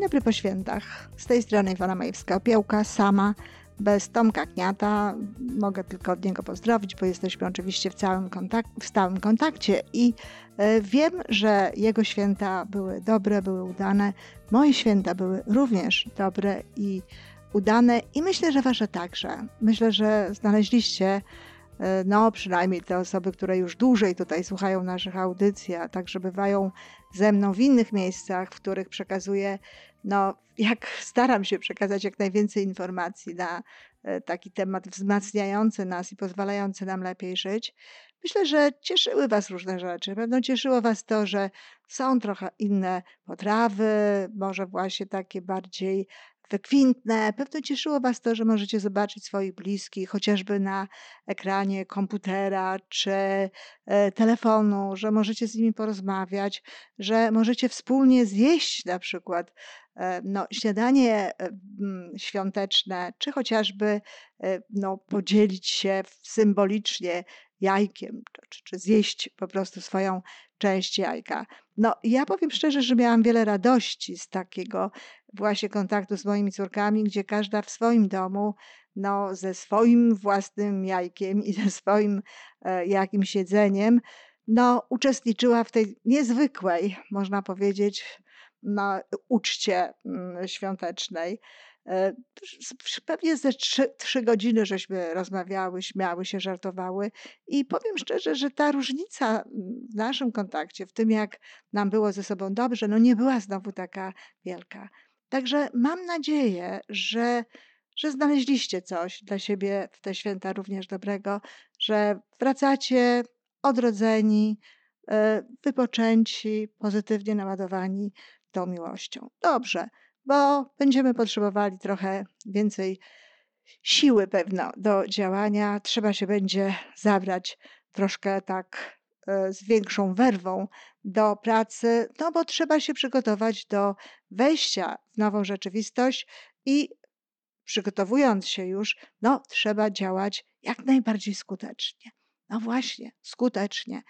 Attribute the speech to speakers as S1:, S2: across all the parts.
S1: Dzień dobry po świętach. Z tej strony Iwona Majewska-Opiełka, sama, bez Tomka Kniata. Mogę tylko od niego pozdrowić, bo jesteśmy oczywiście w, całym kontak w stałym kontakcie i e, wiem, że jego święta były dobre, były udane. Moje święta były również dobre i udane i myślę, że wasze także. Myślę, że znaleźliście e, no przynajmniej te osoby, które już dłużej tutaj słuchają naszych audycji, a także bywają ze mną w innych miejscach, w których przekazuję, no jak staram się przekazać jak najwięcej informacji na e, taki temat wzmacniający nas i pozwalający nam lepiej żyć. Myślę, że cieszyły Was różne rzeczy. Pewno cieszyło Was to, że są trochę inne potrawy, może właśnie takie bardziej wykwintne. Pewno cieszyło Was to, że możecie zobaczyć swoich bliskich, chociażby na ekranie komputera czy e, telefonu, że możecie z nimi porozmawiać, że możecie wspólnie zjeść na przykład e, no, śniadanie e, świąteczne, czy chociażby no, podzielić się symbolicznie jajkiem, czy, czy zjeść po prostu swoją część jajka. No, ja powiem szczerze, że miałam wiele radości z takiego właśnie kontaktu z moimi córkami, gdzie każda w swoim domu, no, ze swoim własnym jajkiem i ze swoim e, jakimś jedzeniem, no, uczestniczyła w tej niezwykłej, można powiedzieć, no, uczcie mm, świątecznej. E, pewnie ze trzy, trzy godziny żeśmy rozmawiały, śmiały się, żartowały i powiem szczerze, że ta różnica w naszym kontakcie, w tym jak nam było ze sobą dobrze, no nie była znowu taka wielka. Także mam nadzieję, że, że znaleźliście coś dla siebie w te święta również dobrego, że wracacie odrodzeni, e, wypoczęci, pozytywnie naładowani tą miłością. Dobrze bo będziemy potrzebowali trochę więcej siły pewno do działania. Trzeba się będzie zabrać troszkę tak e, z większą werwą do pracy, no bo trzeba się przygotować do wejścia w nową rzeczywistość i przygotowując się już, no trzeba działać jak najbardziej skutecznie. No właśnie, skutecznie.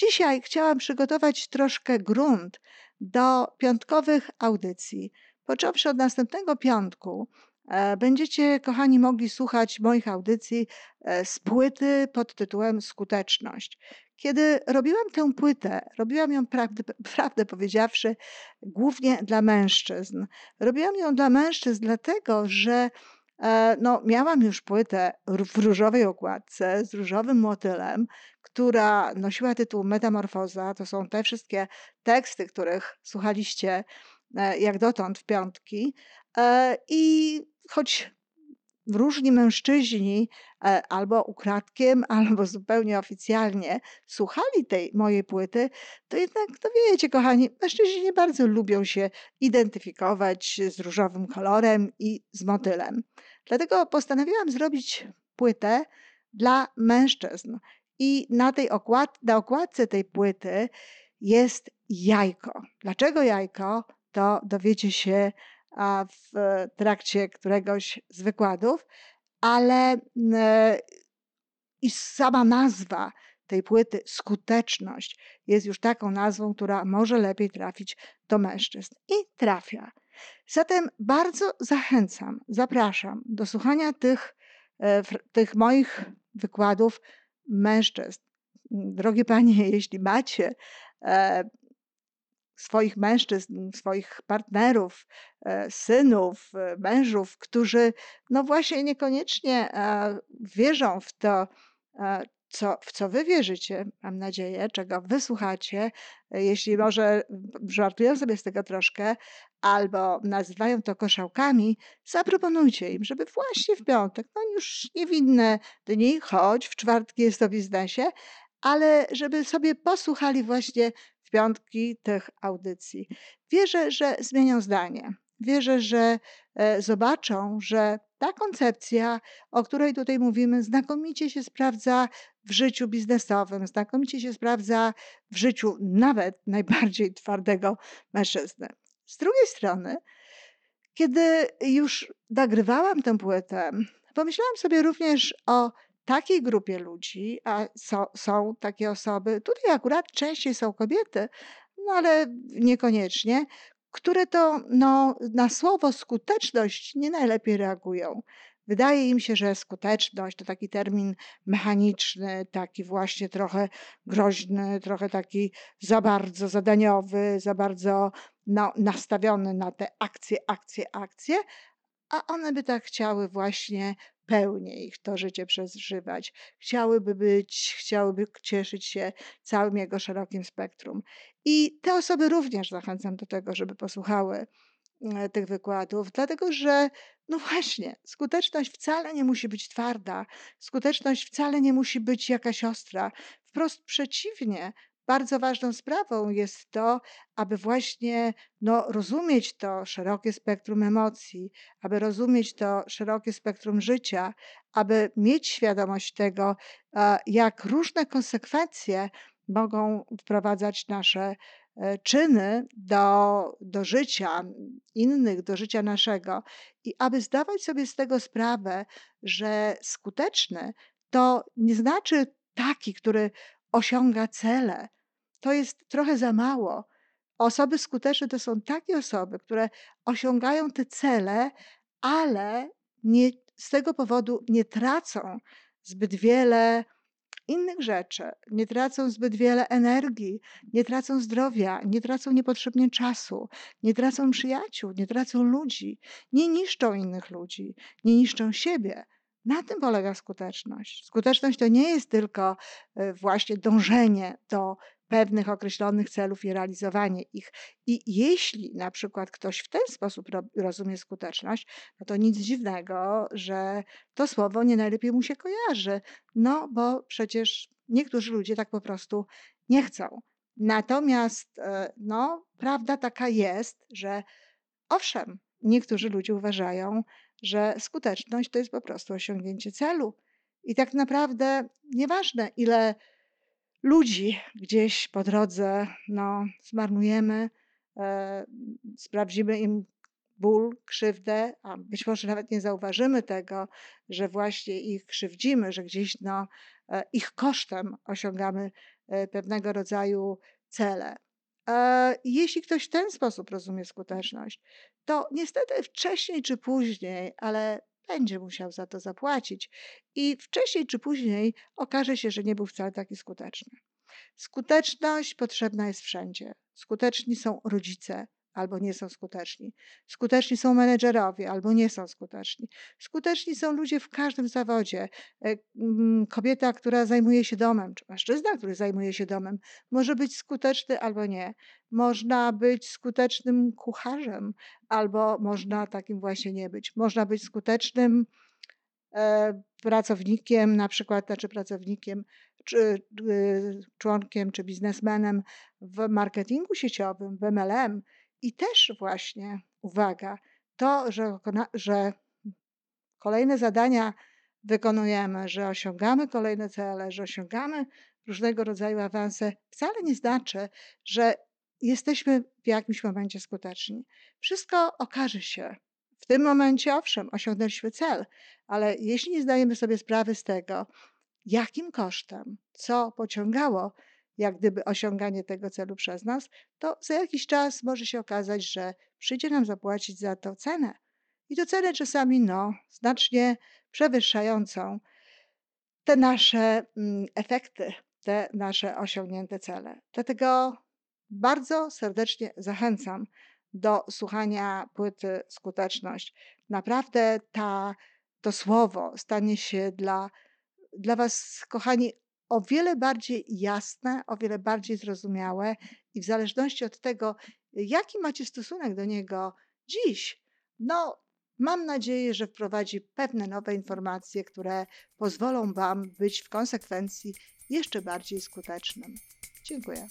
S1: Dzisiaj chciałam przygotować troszkę grunt do piątkowych audycji. Począwszy od następnego piątku, e, będziecie, kochani, mogli słuchać moich audycji e, z płyty pod tytułem Skuteczność. Kiedy robiłam tę płytę, robiłam ją prawdę, prawdę powiedziawszy, głównie dla mężczyzn. Robiłam ją dla mężczyzn, dlatego że no, miałam już płytę w różowej okładce z różowym motylem, która nosiła tytuł Metamorfoza. To są te wszystkie teksty, których słuchaliście E, jak dotąd w piątki. E, I choć różni mężczyźni e, albo ukradkiem, albo zupełnie oficjalnie słuchali tej mojej płyty, to jednak, to wiecie, kochani, mężczyźni nie bardzo lubią się identyfikować z różowym kolorem i z motylem. Dlatego postanowiłam zrobić płytę dla mężczyzn. I na tej okład, na okładce tej płyty jest jajko. Dlaczego jajko? to dowiecie się w trakcie któregoś z wykładów, ale i sama nazwa tej płyty, skuteczność, jest już taką nazwą, która może lepiej trafić do mężczyzn i trafia. Zatem bardzo zachęcam, zapraszam do słuchania tych, e, tych moich wykładów mężczyzn. Drogie panie, jeśli macie e, swoich mężczyzn, swoich partnerów, e, synów, mężów, którzy no właśnie niekoniecznie wierzą w to, co, w co wy wierzycie, mam nadzieję, czego wysłuchacie, jeśli może żartują sobie z tego troszkę, albo nazywają to koszałkami, zaproponujcie im, żeby właśnie w piątek, no już niewinne dni, choć w czwartki jest to w biznesie, ale żeby sobie posłuchali właśnie w piątki tych audycji. Wierzę, że zmienią zdanie. Wierzę, że e, zobaczą, że ta koncepcja, o której tutaj mówimy, znakomicie się sprawdza w życiu biznesowym, znakomicie się sprawdza w życiu nawet najbardziej twardego mężczyzny. Z drugiej strony, kiedy już nagrywałam tę płytę, pomyślałam sobie również o takiej grupie ludzi, a są, są takie osoby, tutaj akurat częściej są kobiety, no ale niekoniecznie, które to no, na słowo skuteczność nie najlepiej reagują. Wydaje im się, że skuteczność to taki termin mechaniczny, taki właśnie trochę groźny, trochę taki za bardzo zadaniowy, za bardzo no, nastawiony na te akcje, akcje, akcje, a one by tak chciały właśnie pełniej to życie przeżywać. Chciałyby być, chciałyby cieszyć się całym jego szerokim spektrum. I te osoby również zachęcam do tego, żeby posłuchały e, tych wykładów, dlatego że, no właśnie, skuteczność wcale nie musi być twarda, skuteczność wcale nie musi być jakaś ostra. Wprost przeciwnie, bardzo ważną sprawą jest to, aby właśnie no, rozumieć to szerokie spektrum emocji, aby rozumieć to szerokie spektrum życia, aby mieć świadomość tego, jak różne konsekwencje mogą wprowadzać nasze e, czyny do, do życia innych, do życia naszego, i aby zdawać sobie z tego sprawę, że skuteczny to nie znaczy taki, który osiąga cele, to jest trochę za mało. Osoby skuteczne to są takie osoby, które osiągają te cele, ale nie, z tego powodu nie tracą zbyt wiele innych rzeczy, nie tracą zbyt wiele energii, nie tracą zdrowia, nie tracą niepotrzebnie czasu, nie tracą przyjaciół, nie tracą ludzi, nie niszczą innych ludzi, nie niszczą siebie. Na tym polega skuteczność. Skuteczność to nie jest tylko e, właśnie dążenie do pewnych określonych celów i realizowanie ich. I jeśli na przykład ktoś w ten sposób rozumie skuteczność, no to nic dziwnego, że to słowo nie najlepiej mu się kojarzy. No bo przecież niektórzy ludzie tak po prostu nie chcą. Natomiast e, no, prawda taka jest, że owszem, niektórzy ludzie uważają, że skuteczność to jest po prostu osiągnięcie celu. I tak naprawdę nieważne, ile ludzi gdzieś po drodze no, zmarnujemy, e, sprawdzimy im ból, krzywdę, a być może nawet nie zauważymy tego, że właśnie ich krzywdzimy, że gdzieś no, e, ich kosztem osiągamy e, pewnego rodzaju cele. Jeśli ktoś w ten sposób rozumie skuteczność, to niestety wcześniej czy później, ale będzie musiał za to zapłacić. I wcześniej czy później okaże się, że nie był wcale taki skuteczny. Skuteczność potrzebna jest wszędzie. Skuteczni są rodzice, albo nie są skuteczni. Skuteczni są menedżerowie, albo nie są skuteczni. Skuteczni są ludzie w każdym zawodzie. E, mm, kobieta, która zajmuje się domem, czy mężczyzna, który zajmuje się domem, może być skuteczny albo nie. Można być skutecznym kucharzem, albo można takim właśnie nie być. Można być skutecznym e, pracownikiem, na przykład, znaczy pracownikiem, czy y, członkiem, czy biznesmenem w marketingu sieciowym, w MLM, i też właśnie, uwaga, to, że, że kolejne zadania wykonujemy, że osiągamy kolejne cele, że osiągamy różnego rodzaju awanse, wcale nie znaczy, że jesteśmy w jakimś momencie skuteczni. Wszystko okaże się. W tym momencie, owszem, osiągnęliśmy cel, ale jeśli nie zdajemy sobie sprawy z tego, jakim kosztem, co pociągało jak gdyby osiąganie tego celu przez nas, to za jakiś czas może się okazać, że przyjdzie nam zapłacić za to cenę. I to cenę czasami no, znacznie przewyższającą te nasze mm, efekty, te nasze osiągnięte cele. Dlatego bardzo serdecznie zachęcam do słuchania płyty Skuteczność. Naprawdę ta, to słowo stanie się dla, dla Was, kochani, o wiele bardziej jasne, o wiele bardziej zrozumiałe i w zależności od tego, jaki macie stosunek do niego dziś, no mam nadzieję, że wprowadzi pewne nowe informacje, które pozwolą Wam być w konsekwencji jeszcze bardziej skutecznym. Dziękuję.